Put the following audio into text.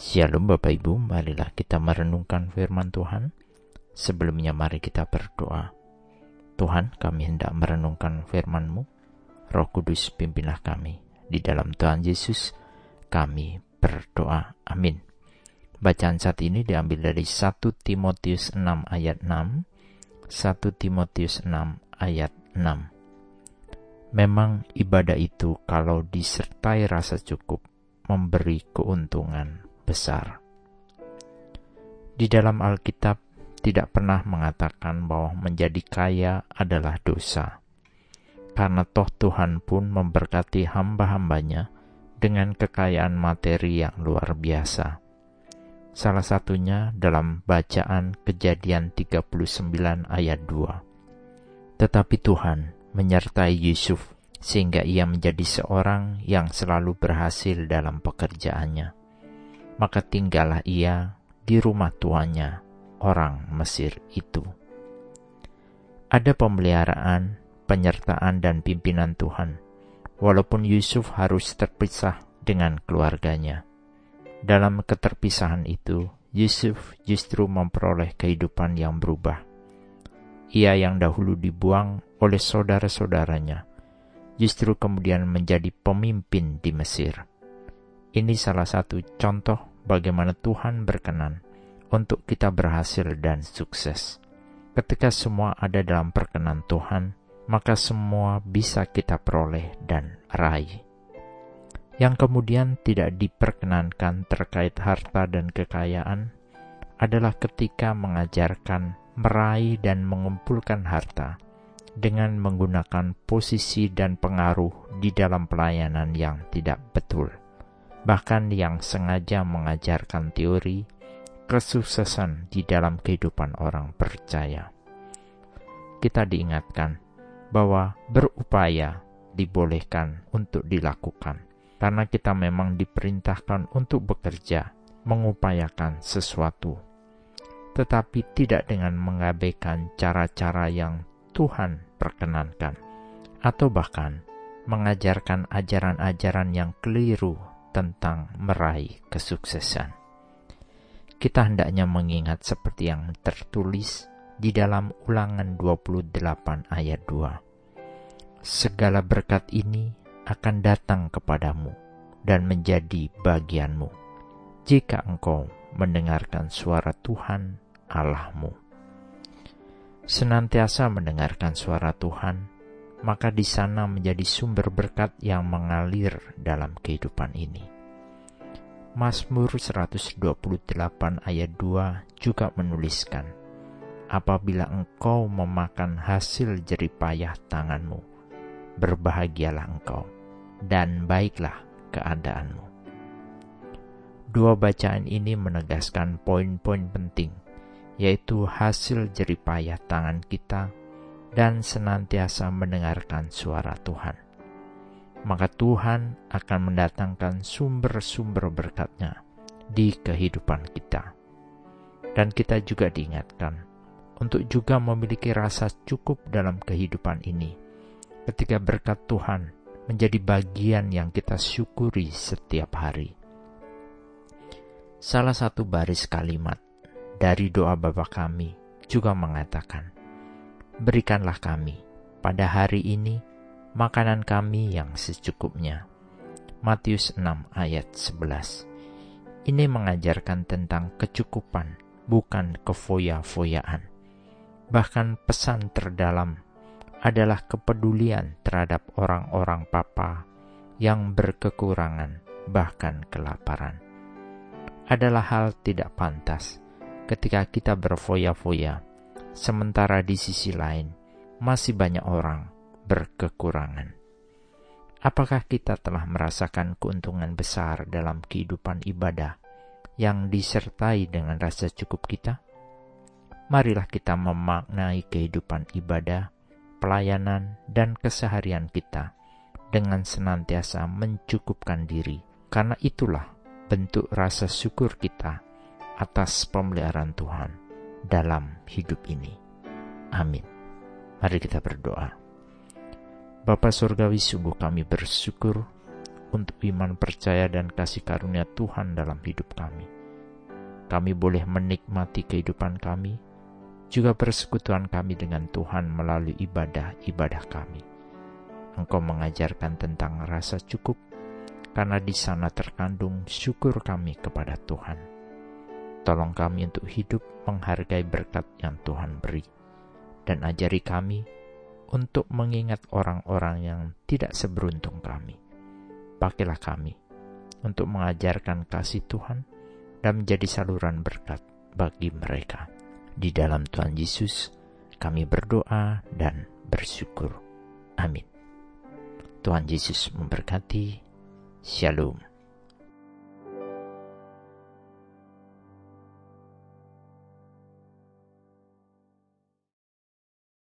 Shalom Bapak Ibu, marilah kita merenungkan firman Tuhan. Sebelumnya mari kita berdoa. Tuhan, kami hendak merenungkan firman-Mu. Roh Kudus pimpinlah kami. Di dalam Tuhan Yesus, kami berdoa. Amin. Bacaan saat ini diambil dari 1 Timotius 6 ayat 6. 1 Timotius 6 ayat 6. Memang ibadah itu kalau disertai rasa cukup memberi keuntungan besar. Di dalam Alkitab tidak pernah mengatakan bahwa menjadi kaya adalah dosa. Karena toh Tuhan pun memberkati hamba-hambanya dengan kekayaan materi yang luar biasa. Salah satunya dalam bacaan kejadian 39 ayat 2. Tetapi Tuhan menyertai Yusuf sehingga ia menjadi seorang yang selalu berhasil dalam pekerjaannya maka tinggallah ia di rumah tuannya, orang Mesir itu. Ada pemeliharaan, penyertaan, dan pimpinan Tuhan, walaupun Yusuf harus terpisah dengan keluarganya. Dalam keterpisahan itu, Yusuf justru memperoleh kehidupan yang berubah. Ia yang dahulu dibuang oleh saudara-saudaranya, justru kemudian menjadi pemimpin di Mesir. Ini salah satu contoh bagaimana Tuhan berkenan untuk kita berhasil dan sukses. Ketika semua ada dalam perkenan Tuhan, maka semua bisa kita peroleh dan raih. Yang kemudian tidak diperkenankan terkait harta dan kekayaan adalah ketika mengajarkan meraih dan mengumpulkan harta dengan menggunakan posisi dan pengaruh di dalam pelayanan yang tidak betul bahkan yang sengaja mengajarkan teori kesuksesan di dalam kehidupan orang percaya. Kita diingatkan bahwa berupaya dibolehkan untuk dilakukan, karena kita memang diperintahkan untuk bekerja, mengupayakan sesuatu, tetapi tidak dengan mengabaikan cara-cara yang Tuhan perkenankan, atau bahkan mengajarkan ajaran-ajaran yang keliru tentang meraih kesuksesan. Kita hendaknya mengingat seperti yang tertulis di dalam ulangan 28 ayat 2. Segala berkat ini akan datang kepadamu dan menjadi bagianmu jika engkau mendengarkan suara Tuhan Allahmu. Senantiasa mendengarkan suara Tuhan, maka di sana menjadi sumber berkat yang mengalir dalam kehidupan ini. Mazmur 128 ayat 2 juga menuliskan, Apabila engkau memakan hasil jeripayah tanganmu, berbahagialah engkau, dan baiklah keadaanmu. Dua bacaan ini menegaskan poin-poin penting, yaitu hasil jeripayah tangan kita dan senantiasa mendengarkan suara Tuhan. Maka Tuhan akan mendatangkan sumber-sumber berkatnya di kehidupan kita. Dan kita juga diingatkan untuk juga memiliki rasa cukup dalam kehidupan ini ketika berkat Tuhan menjadi bagian yang kita syukuri setiap hari. Salah satu baris kalimat dari doa Bapa kami juga mengatakan, berikanlah kami pada hari ini makanan kami yang secukupnya. Matius 6 ayat 11 Ini mengajarkan tentang kecukupan, bukan kefoya-foyaan. Bahkan pesan terdalam adalah kepedulian terhadap orang-orang papa yang berkekurangan, bahkan kelaparan. Adalah hal tidak pantas ketika kita berfoya-foya sementara di sisi lain masih banyak orang berkekurangan. Apakah kita telah merasakan keuntungan besar dalam kehidupan ibadah yang disertai dengan rasa cukup kita? Marilah kita memaknai kehidupan ibadah, pelayanan, dan keseharian kita dengan senantiasa mencukupkan diri, karena itulah bentuk rasa syukur kita atas pemeliharaan Tuhan dalam hidup ini. Amin. Mari kita berdoa. Bapa Surgawi, sungguh kami bersyukur untuk iman percaya dan kasih karunia Tuhan dalam hidup kami. Kami boleh menikmati kehidupan kami, juga persekutuan kami dengan Tuhan melalui ibadah-ibadah kami. Engkau mengajarkan tentang rasa cukup, karena di sana terkandung syukur kami kepada Tuhan. Tolong kami untuk hidup menghargai berkat yang Tuhan beri, dan ajari kami untuk mengingat orang-orang yang tidak seberuntung kami. Pakailah kami untuk mengajarkan kasih Tuhan dan menjadi saluran berkat bagi mereka. Di dalam Tuhan Yesus, kami berdoa dan bersyukur. Amin. Tuhan Yesus memberkati. Shalom.